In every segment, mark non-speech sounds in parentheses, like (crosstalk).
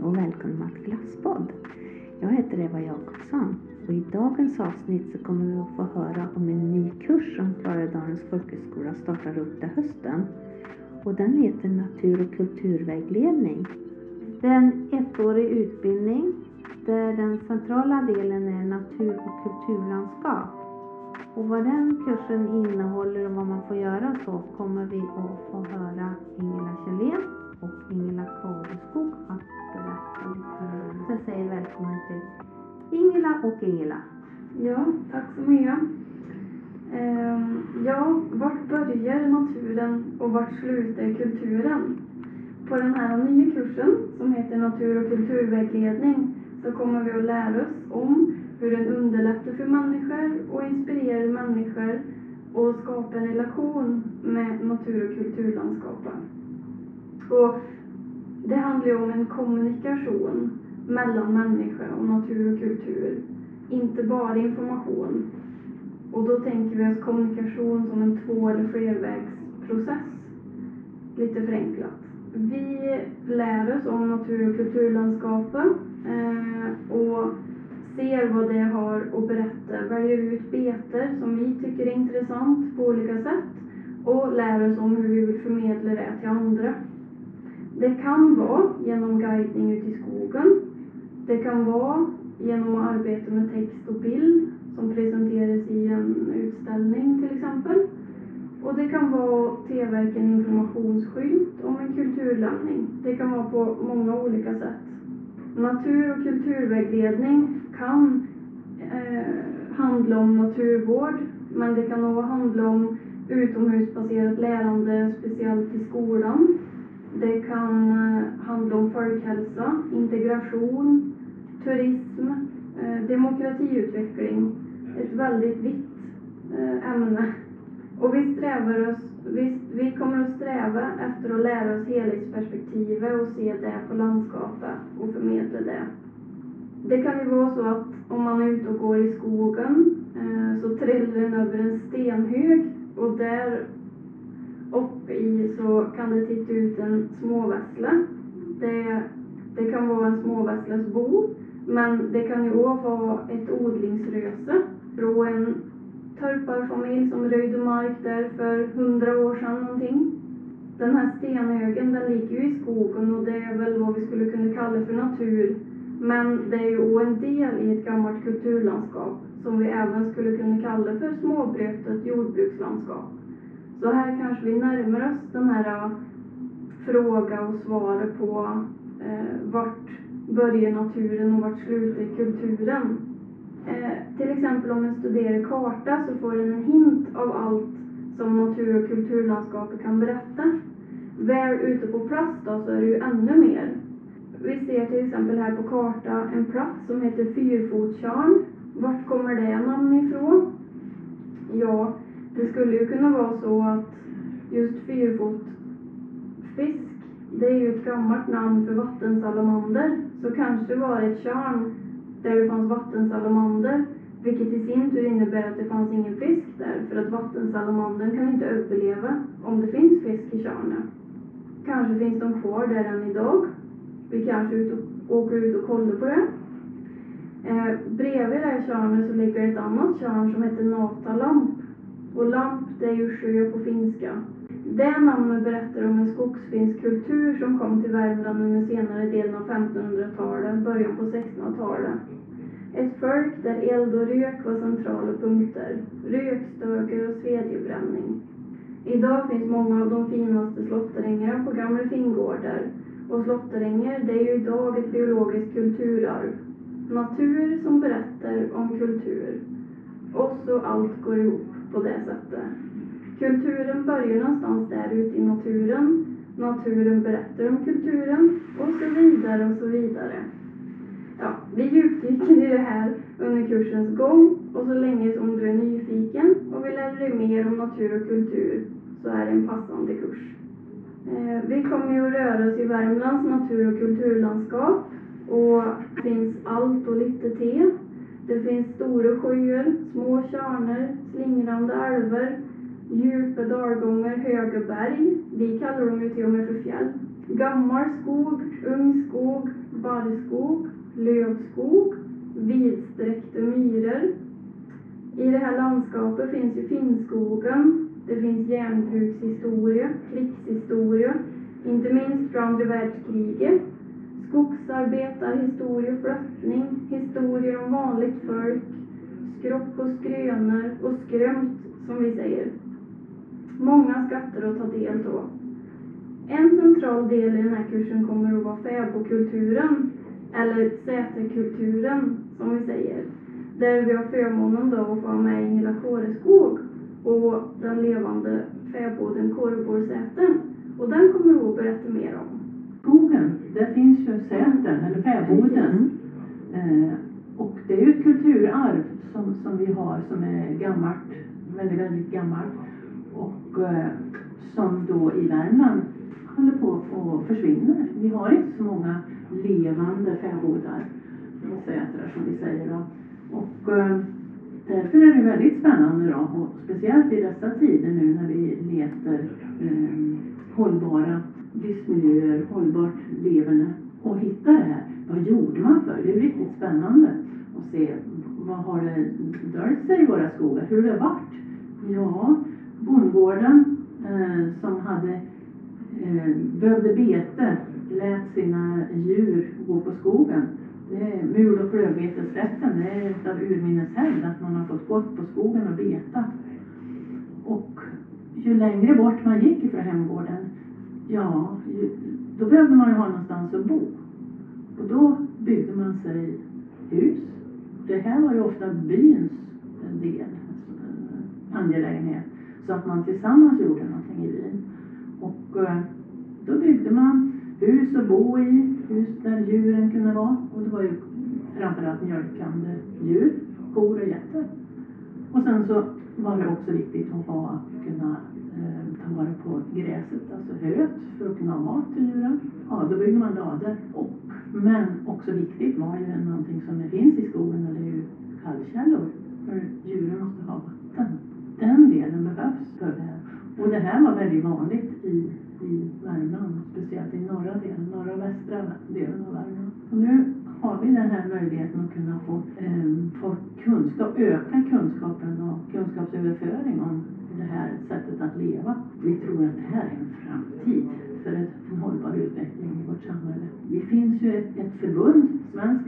Hej och välkomna till Glasspodd. Jag heter Eva Jakobsson och i dagens avsnitt så kommer vi att få höra om en ny kurs som Klarälvdalens folkhögskola startar upp till hösten. Och den heter Natur och kulturvägledning. Det är en ettårig utbildning där den centrala delen är natur och kulturlandskap. Och vad den kursen innehåller och vad man får göra så kommer vi att få höra Ingela Kjellén och Ingela Kadeskog att jättelätt. Så jag säger välkommen till Ingela och Ingela. Ja, tack så mycket. Ehm, ja, vart börjar naturen och vart slutar kulturen? På den här nya kursen som heter Natur och kulturvägledning så kommer vi att lära oss om hur den underlättar för människor och inspirerar människor och skapar en relation med natur och kulturlandskapet. Och det handlar ju om en kommunikation mellan människa och natur och kultur, inte bara information. Och då tänker vi oss kommunikation som en två eller flervägsprocess, lite förenklat. Vi lär oss om natur och kulturlandskapet eh, och ser vad det har att berätta, väljer ut beter som vi tycker är intressant på olika sätt och lär oss om hur vi vill förmedla det till andra. Det kan vara genom guidning ut i skogen. Det kan vara genom att arbeta med text och bild som presenteras i en utställning till exempel. Och det kan vara att tillverka en informationsskylt om en kulturlämning. Det kan vara på många olika sätt. Natur och kulturvägledning kan eh, handla om naturvård, men det kan också handla om utomhusbaserat lärande, speciellt i skolan. Det kan eh, handla om folkhälsa, integration, turism, eh, demokratiutveckling. Ett väldigt vitt eh, ämne. Och vi strävar oss, vi, vi kommer att sträva efter att lära oss helhetsperspektivet och se det på landskapet och förmedla det. Det kan ju vara så att om man är ute och går i skogen så trillar den över en stenhög och där och i så kan det titta ut en småvässla. Det, det kan vara en småvässlas bo, men det kan ju också vara ett odlingsröse från en torparfamilj som röjde mark där för hundra år sedan någonting. Den här stenhögen den ligger ju i skogen och det är väl vad vi skulle kunna kalla för natur. Men det är ju en del i ett gammalt kulturlandskap som vi även skulle kunna kalla för småbrötet jordbrukslandskap. Så här kanske vi närmar oss den här äh, fråga och svaret på eh, vart börjar naturen och vart slutar kulturen. Eh, till exempel om en studerar karta så får den en hint av allt som natur och kulturlandskapet kan berätta. Väl ute på plats då så är det ju ännu mer. Vi ser till exempel här på karta en plats som heter Fyrfotstjärn. Vart kommer det namnet ifrån? Ja, det skulle ju kunna vara så att just fyrfotfisk, det är ju ett gammalt namn för vattensalamander. Så kanske var det ett tjärn där det fanns vattensalamander, vilket i sin tur innebär att det fanns ingen fisk där, för att vattensalamandern kan inte överleva om det finns fisk i tjärnet. Kanske finns de kvar där än idag. Vi kanske ut och, åker ut och kollar på det. Eh, bredvid det här tjärnet så ligger ett annat tjärn som heter Natalamp. Och lamp, det är ju sjö på finska. Det namnet berättar om en skogsfinsk kultur som kom till Värmland under senare delen av 1500-talet, början på 1600-talet. Ett folk där eld och rök var centrala punkter, Rökstöker och svedjebränning. Idag finns många av de finaste slåtterängarna på gamla fingårdar och slåtterängar, det är ju idag ett biologiskt kulturarv. Natur som berättar om kultur. Och så allt går ihop på det sättet. Kulturen börjar någonstans där ute i naturen. Naturen berättar om kulturen och så vidare och så vidare. Ja, vi djupdyker i det här under kursens gång och så länge som du är nyfiken och vill lära dig mer om natur och kultur så är det en passande kurs. Eh, vi kommer ju att röra oss i Värmlands natur och kulturlandskap och det finns allt och lite till. Det finns stora sjöar, små tjärnor, slingrande älvar, djupa dalgångar, höga berg. Vi kallar dem ju till och med för fjäll. Gammal skog, ung skog, barrskog, lövskog, vidsträckta myror. I det här landskapet finns ju Finnskogen, det finns järnbrukshistoria, krigshistoria, inte minst från andra världskriget, skogsarbetarhistoria, flöttning, historier om vanligt folk, skropp och skrönor och skrömt, som vi säger. Många skatter att ta del av. En central del i den här kursen kommer att vara fäbodkulturen, eller säterkulturen som vi säger. Där vi har förmånen då att få ha med Ingela Kåreskog och den levande fäboden Kåreborgsäten. Och den kommer vi att berätta mer om. Skogen, där finns ju sätern, eller fäboden. Eh, och det är ju ett kulturarv som, som vi har som är gammalt, väldigt, väldigt gammalt. Och eh, som då i Värmland håller på att försvinna. Vi har inte så många levande fäbodar, sätrar som vi säger då. Och eh, därför är det väldigt spännande då, och speciellt i dessa tider nu när vi letar eh, hållbara livsmiljöer, hållbart leverne och hitta det här. Vad gjorde man för? Det är riktigt spännande att se vad har det döljt sig i våra skogar, hur det varit. Ja, bondgården eh, som hade eh, behövde bete lät sina djur gå på skogen. Det är mul och klövbetesrätten, det är ett av urminnes hävd att man har fått gått på skogen och beta. Och ju längre bort man gick ifrån hemgården, ja, då behövde man ju ha någonstans att bo. Och då byggde man sig hus. Det här var ju ofta byns del, alltså, eh, angelägenhet. Så att man tillsammans gjorde någonting i byn. Och eh, då byggde man hus att bo i, hus där djuren kunde vara. Och det var ju framförallt mjölkande djur, kor och getter. Och sen så var det också viktigt att ha, kunna vara på gräset, alltså höet, för att kunna ha mat till djuren. Ja, då byggde man lador. Och, men också viktigt var ju någonting som finns i skogen och det är ju kallkällor. För djuren måste ha vatten. Den delen behövs för det här. Och det här var väldigt vanligt i, i Värmland, speciellt i norra delen, norra och västra delen av Värmland. Och nu har vi den här möjligheten att kunna få, eh, få kunskap, öka kunskapen och kunskapsöverföring om det här sättet att leva. Vi tror att det här är en framtid för en hållbar utveckling i vårt samhälle. Det finns ju ett, ett förbund, svensk,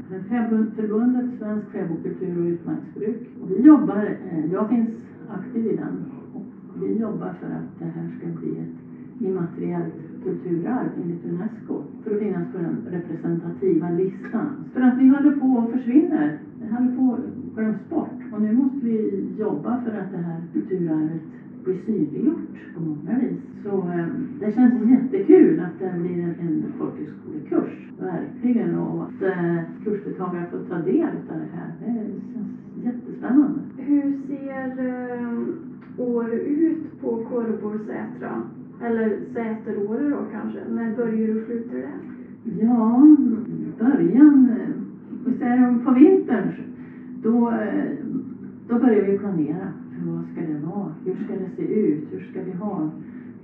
Förbundet Svensk fäbodkultur och utmarksbruk. Och vi jobbar, eh, jag finns aktiv i den och vi jobbar för att det här ska bli ett immateriellt kulturarv enligt Unesco för att finnas på den representativa listan. För att vi håller på att försvinna. Det håller på att glöms bort och nu måste vi jobba för att det här kulturarvet blir synliggjort på många vis. Så eh, det känns jättekul att det blir en, en folkhögskolekurs, verkligen, och att eh, kursdeltagare får ta del av det här. Det känns jättespännande. Hur ser eh, år ut på Kåreborgsätra? Eller Säteråre då kanske? När börjar och slutar det? Ja, början, vi säger på vintern, då, då börjar vi planera. Liksom, vad ska det vara? Hur ska det se ut? Hur ska vi ha?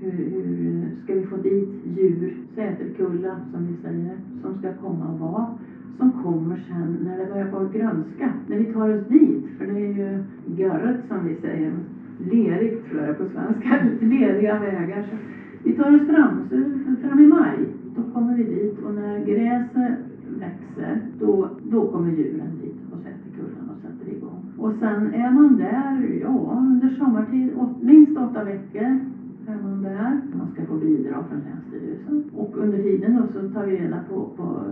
Hur, hur ska vi få dit djur, säterkulla som vi säger, som ska komma och vara? Som kommer sen när det börjar vara grönska, när vi tar oss dit. För det är ju görret som vi säger, lerigt tror jag på svenska, (laughs) leriga vägar. Så vi tar oss fram, så fram i maj, då kommer vi dit och när gräset växer, då, då kommer djuren dit och sen är man där, ja, under sommartid, åt, minst åtta veckor är man där. Man ska få bidrag från Länsstyrelsen. Och under tiden då så tar vi reda på, på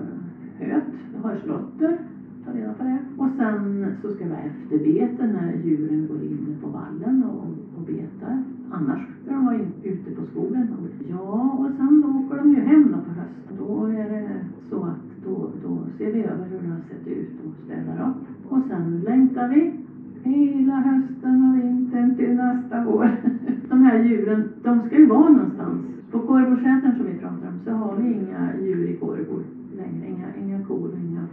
höet, hörslotter, tar reda på det. Och sen så ska vi ha efterbete när djuren går in på vallen och, och betar. Annars ska de vara ute på skogen. Ja, och sen då åker de ju hem då på hösten. Då är det så att då, då ser vi över hur det har sett ut och ställer upp. Och sen längtar vi hela hösten och vintern till nästa år. (laughs) De här djuren, de ska ju vara någonstans. På Kåreborgsätern som vi pratar om så har vi inga djur i Kårebor längre. Inga, inga kor och inga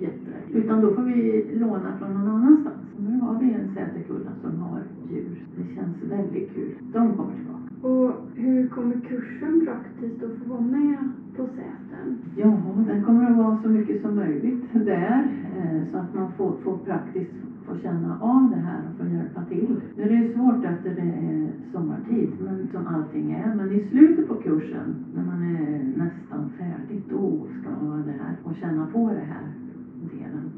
getter. Utan då får vi låna från någon annanstans. Nu har vi en säterkulla som har djur. Det känns väldigt kul. De kommer tillbaka. Och hur kommer kursen praktiskt att få vara med på Sätern? Ja, den kommer så mycket som möjligt där eh, så att man får, får praktiskt få känna av det här och få hjälpa till. Nu är det ju svårt efter det är sommartid, men som allting är. Men i slutet på kursen, när man är nästan färdig, då ska man vara där och känna på det här delen.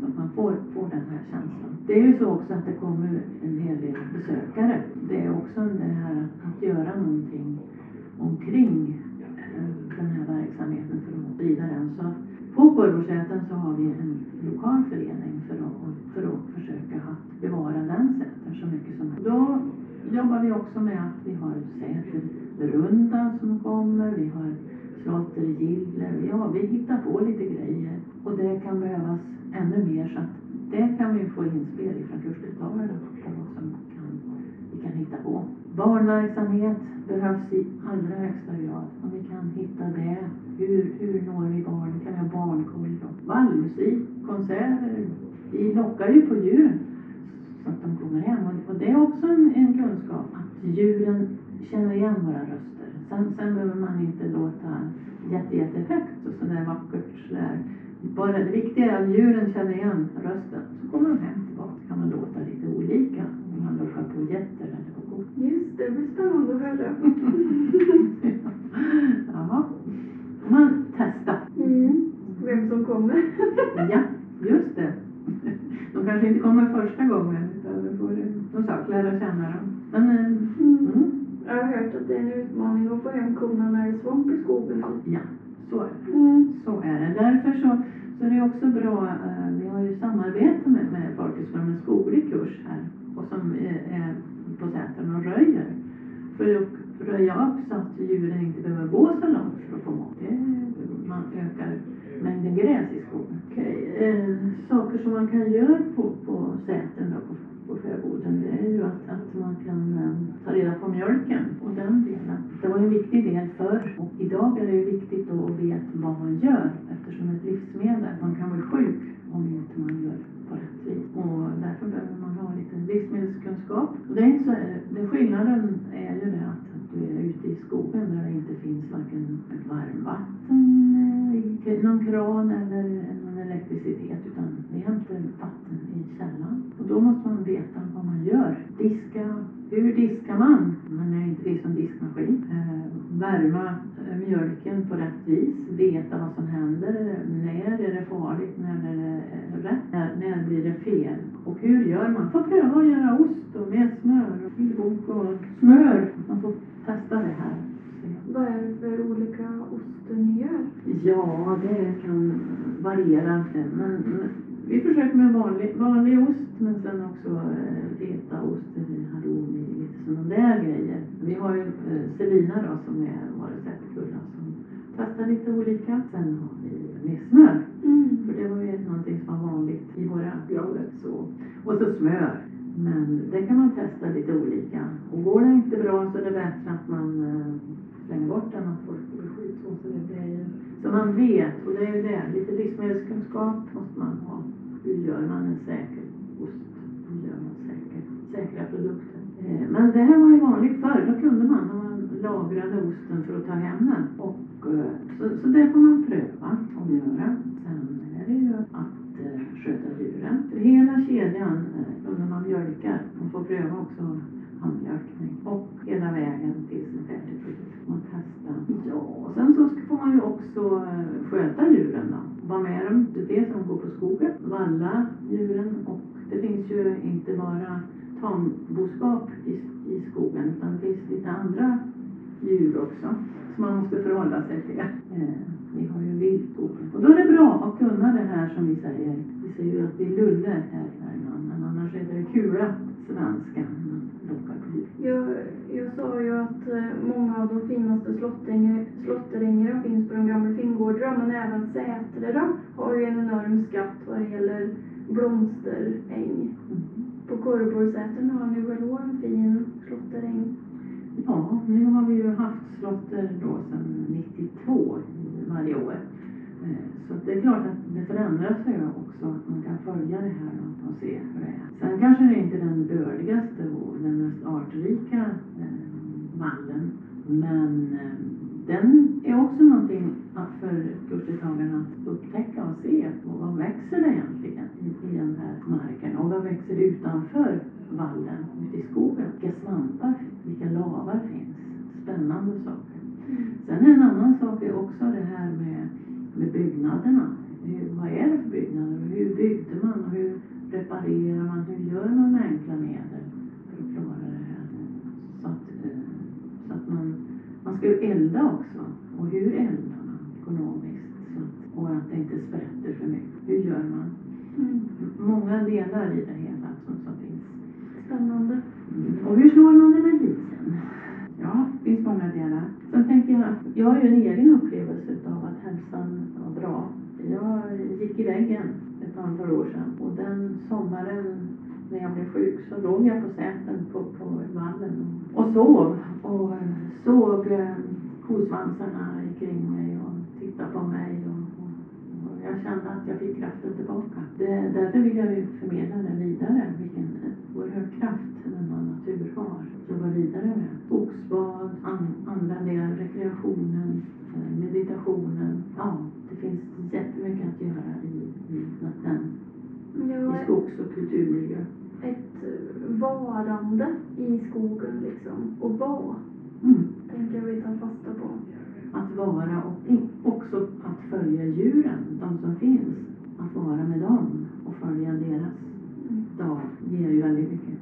Så att man får, får den här känslan. Det är ju så också att det kommer en hel del besökare. Det är också det här att göra någonting omkring eh, den här verksamheten för att sprida den. Så på Borgårdsäten så har vi en lokal förening för att, för att försöka att bevara den sätern så mycket som möjligt. Då jobbar vi också med att vi har säterrunda som kommer, vi har slåttergille, ja vi hittar på lite grejer och det kan behövas ännu mer så att det kan vi få inspel ifrån kursdeltagarna på vad som kan, vi kan hitta på. Barnverksamhet behövs i allra högsta grad. Om vi kan hitta det. Hur, hur når vi barn? Kan vi ha barnkoll? Vallmusik, konserter. Vi lockar ju på djuren så att de kommer hem. Och, och det är också en, en kunskap att djuren känner igen våra röster. Sen, sen behöver man inte låta jätte, jättehögt och sådär vackert sådär. Bara det viktiga är att djuren känner igen rösten. Så kommer de hem tillbaka. kan man låta lite olika. Om man lockar på getter eller på kor. Just det, det blir spännande att höra. (laughs) Jaha. Man testa. Mm. Vem som kommer. (laughs) Ja, just det. De kanske inte kommer första gången utan får som sagt lära känna dem. Men, eh, mm, Jag har hört att det är en utmaning att få hem korna när det är svamp i skogen. ja, så är det. Mm. Så är det. Därför så, så är det också bra, eh, vi har ju samarbete med, med folkhögskolan, med skoglig kurs här och som är, är på Sätern och röjer. För att röja upp så att djuren inte behöver gå så långt för att få mat. Det, man ökar mängden gräs i skogen. Okej, eh, saker som man kan göra på, på säten då, på, på fäboden, det är ju att, att man kan eh, ta reda på mjölken och den delen. Det var ju en viktig del förr och idag är det ju viktigt då att veta vad man gör eftersom ett livsmedel, man kan bli sjuk om inte man gör på rätt vis. Och därför behöver man ha lite livsmedelskunskap. Och det är inte så, det, skillnaden är ju det att du är ute i skogen där det inte finns varken ett någon kran eller någon elektricitet utan vi hämtar vatten i källan. Och då måste man veta vad man gör. Diska, hur diskar man? Man är inte det som diskmaskin. Eh, värma eh, mjölken på rätt vis. Veta vad som händer. När är det farligt? När är det eh, rätt? När, när blir det fel? Och hur gör man? Får pröva att göra ost och med smör och och smör. Man får testa det här. Vad är det för olika oster ni gör? Ja, det kan variera. Men, men vi försöker med vanlig, vanlig ost men sen också eh, fetaost halloumi, lite sådana där grejer. Vi har ju eh, Selina då som är vår receptkulla som testar lite olika. Sen har vi med smör. Mm. För det var ju någonting som var vanligt i våra grader. Så. Och så smör. Men det kan man testa lite olika. Och går det inte bra så är det bättre att man slänga bort den, att folk blir sjuka. Så det blir så man vet, och det är ju det, lite livsmedelskunskap måste man ha. Hur gör man en säker ost? Hur gör man säker, säkra produkter? Eh, Men det här var ju vanligt förr, då kunde man, när man lagrade osten för att ta hem den. Och, eh, så, så det får man pröva och göra. Sen är det ju att eh, sköta djuren. För hela kedjan, eh, när man mjölkar, man får pröva också handmjölkning. Och hela vägen tills en färdig produkt. Man testar. Ja, och sen så ska- får man ju också eh, sköta djuren då. Vara med dem, det är det som går på skogen. Valla djuren och det finns ju inte bara tamboskap i, i skogen utan det finns lite andra djur också som man måste förhålla sig till. Eh, vi har ju viltbo. Och då är det bra att kunna det här som vi säger. Vi säger ju att vi lulle här i Värmland men annars är det kula svenska när man lockar på djur. Jag, jag sa ju att eh, många av de finaste slåtterängarna finns på de gamla Finngårdarna men även Sätre då har ju en enorm skatt vad det gäller blomsteräng. Mm. På Korreborgsätern har ni väl också en fin slåtteräng? Ja, nu har vi ju haft slotter då sedan 92 i- varje år. Så det är klart att det förändras ju också, att man kan följa det här och se hur det är. Sen kanske det inte är den bördigaste och den mest artrika eh, vallen, men eh, den är också någonting för kursdeltagarna att upptäcka och se på. Vad växer det egentligen i, i den här marken och vad växer utanför vallen ute i skogen? Vilka svampar, vilka lavar finns? Spännande saker. Sen är en annan sak är också det här med, med byggnaderna. Hur, vad är det för byggnader? Hur byggde man? Och hur reparerar man? Hur gör man med enkla medel för att klara det här? Så att, eh, så att man, man ska ju elda också. Och hur eldar man ekonomiskt? Så att, och att det inte sprätter för mycket. Hur gör man? Mm. Många delar i det hela som, som finns. Spännande. Mm. Och hur slår man det med lisen? Ja, det finns många delar. Sen tänker jag, jag har ju en egen jag gick i väggen ett antal år sedan och den sommaren när jag blev sjuk så låg jag på säten på, på vallen och sov och såg kosvansarna eh, kring mig och tittade på mig och, och, och jag kände att jag fick kraften tillbaka. Det, därför vill jag ju förmedla den vidare, vilken oerhörd kraft denna natur har. Jobba vidare med. Skogsbad, an, använda rekreationen, eh, med meditationen. Ja, det finns jättemycket att göra i, i den Ja, i skogs och kulturmiljö ett varande i skogen liksom. Och vara, Mm. tänker vi tar fasta på. Att vara och också att följa djuren, de som finns. Att vara med dem och följa deras Mm. dag ger ju väldigt mycket.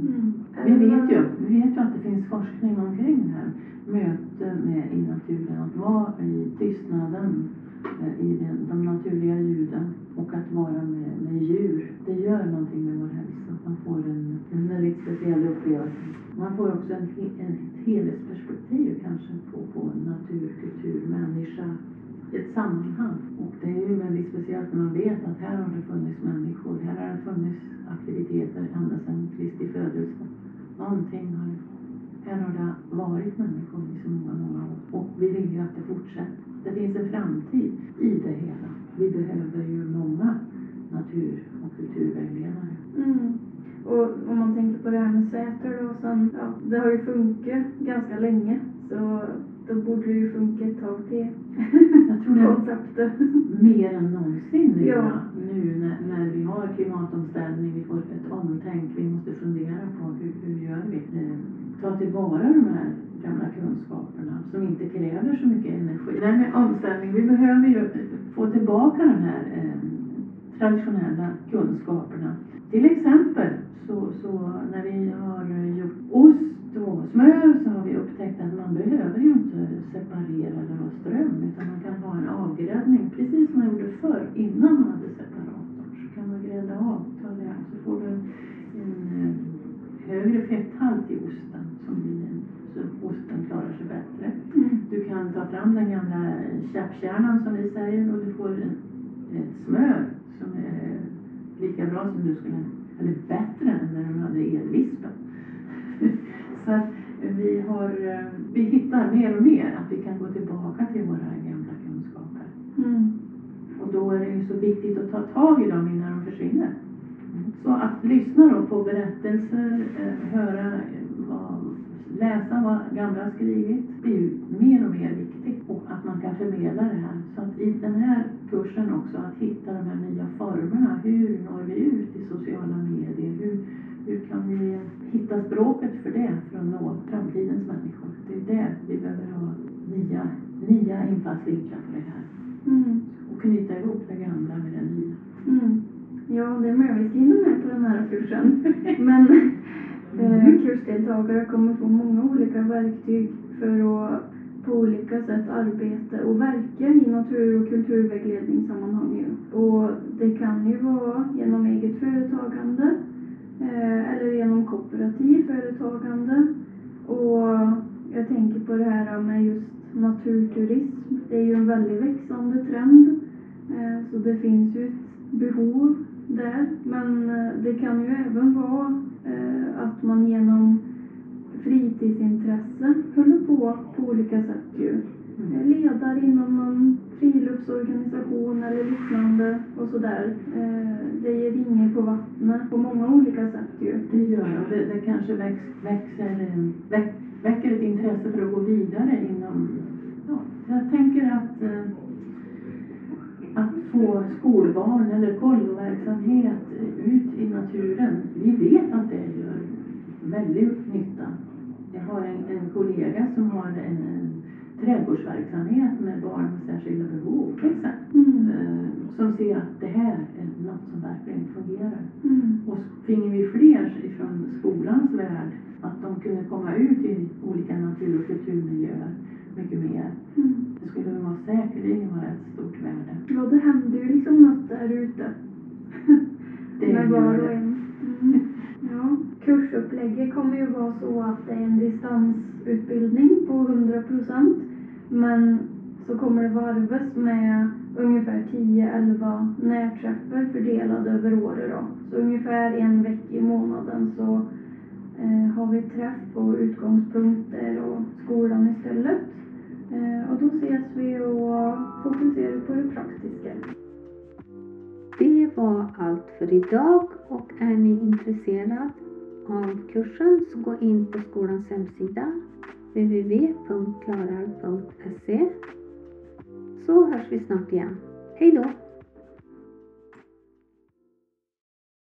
Mm. Vi vet ju, vi vet ju att det finns forskning omkring det här. Möte med, i naturen, att vara i tystnaden, eh, Eh, i den, de naturliga ljuden och att vara med, med djur. Det gör någonting med vår hälsa. Man får en, en väldigt speciell upplevelse. Man får också en, en, ett helhetsperspektiv kanske på, på natur, kultur, människa, ett sammanhang. Och det är ju väldigt speciellt när man vet att här har det funnits människor, här har det funnits aktiviteter ända sedan Kristi födelse. Någonting har här har det varit människor i så många, många år. Och vi vill ju att det fortsätter. Det finns en framtid i det hela. Vi behöver ju många natur och kulturvägledare. Mm. Och om man tänker på det här med Säter då, sen, ja, det har ju funkat ganska länge. Så då borde det ju funka ett tag till. Jag tror det Konceptet. mer än någonsin nu, Ja. nu när, när vi har klimatomställning, vi får ett omtänk, vi måste fundera på hur, hur gör vi? Ta tillvara de här gamla kunskaperna som inte kräver så mycket energi. Det här med omställning, vi behöver ju få tillbaka de här eh, traditionella kunskaperna. Till exempel så, så när vi har gjort ost och smör så har vi upptäckt att man behöver ju inte separera eller ha ström utan man kan ha en avgräddning precis som man gjorde förr innan man hade separatorn. Så kan man grädda av, ta det så får du högre fetthalt i osten som blir så osten klarar sig bättre. Mm. Du kan ta fram den gamla käppkärnan som vi säger och du får en, ett smör som är lika bra som du skulle, eller bättre än när de hade elvispen. (laughs) Så att vi, har, eh, vi hittar mer och mer att vi kan gå tillbaka till våra gamla kunskaper. Mm. Och då är det ju så viktigt att ta tag i dem innan de försvinner. Så att lyssna då på berättelser, eh, höra, eh, vad, läsa vad gamla har skrivit blir ju mer och mer viktigt. Och att man kan förmedla det här. Så att i den här kursen också att hitta de här nya formerna. Hur når vi ut i sociala medier? Hur, hur kan vi hitta språket för det för att nå framtidens människor? Det är det vi behöver ha nya, nya infallsvinklar på det här. Mm. Och knyta ihop det gamla med det nya. Mm. Ja, det är ska hinna med på den här kursen. (laughs) Men eh, Mm. kursdeltagare kommer få många olika verktyg för att på olika sätt arbeta och verka i natur och kulturvägledningssammanhang. Och det kan ju vara genom eget företagande eh, eller genom kooperativ företagande. Och jag tänker på det här med just naturturism. Det är ju en väldigt växande trend. Eh, Så det finns ju ett behov där. Men eh, det kan ju även vara eh, att man genom fritidsintresse håller på på olika sätt ju. Eh, Ledare inom någon friluftsorganisation eller liknande och sådär. Det ger ringar på vattnet på många olika sätt ju. Det gör det. och det. Det kanske väx, växer, väck, väcker ett intresse för att gå vidare inom skolbarn eller kolloverksamhet ut i naturen. Vi vet att det gör väldigt nytta. Jag har en, en kollega som har en, en trädgårdsverksamhet med barn med särskilda behov till exempel. Mm. Eh, som ser att det här är något som verkligen fungerar. Mm. Och finge vi fler ifrån skolans värld att de kunde komma ut i olika natur och kulturmiljöer mycket mer. Mm. Det skulle vara säkerligen vara ett stort värde. Ja, det händer ju liksom något där ute. Det med var och en. Mm. Ja. Kursupplägget kommer ju vara så att det är en distansutbildning på 100 procent. Men så kommer det varvas med ungefär 10-11 närträffar fördelade över året då. Så ungefär en vecka i månaden så eh, har vi träff och utgångspunkter och skolan istället. Eh, och då ses vi och fokuserar på det praktiska. Det var allt för idag och är ni intresserad av kursen så gå in på skolans hemsida www.klarar.se så hörs vi snart igen. Hej då!